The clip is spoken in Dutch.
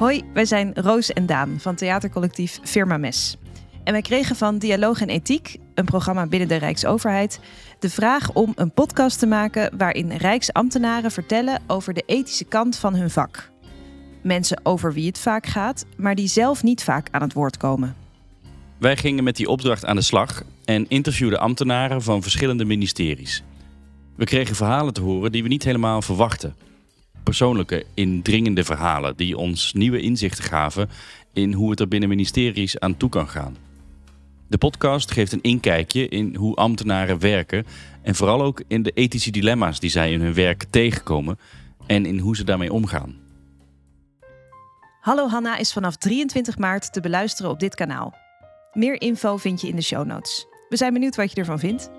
Hoi, wij zijn Roos en Daan van theatercollectief Firma Mes. En wij kregen van Dialoog en Ethiek, een programma binnen de Rijksoverheid, de vraag om een podcast te maken waarin Rijksambtenaren vertellen over de ethische kant van hun vak. Mensen over wie het vaak gaat, maar die zelf niet vaak aan het woord komen. Wij gingen met die opdracht aan de slag en interviewden ambtenaren van verschillende ministeries. We kregen verhalen te horen die we niet helemaal verwachten. Persoonlijke, indringende verhalen die ons nieuwe inzichten gaven in hoe het er binnen ministeries aan toe kan gaan. De podcast geeft een inkijkje in hoe ambtenaren werken en vooral ook in de ethische dilemma's die zij in hun werk tegenkomen en in hoe ze daarmee omgaan. Hallo Hanna is vanaf 23 maart te beluisteren op dit kanaal. Meer info vind je in de show notes. We zijn benieuwd wat je ervan vindt.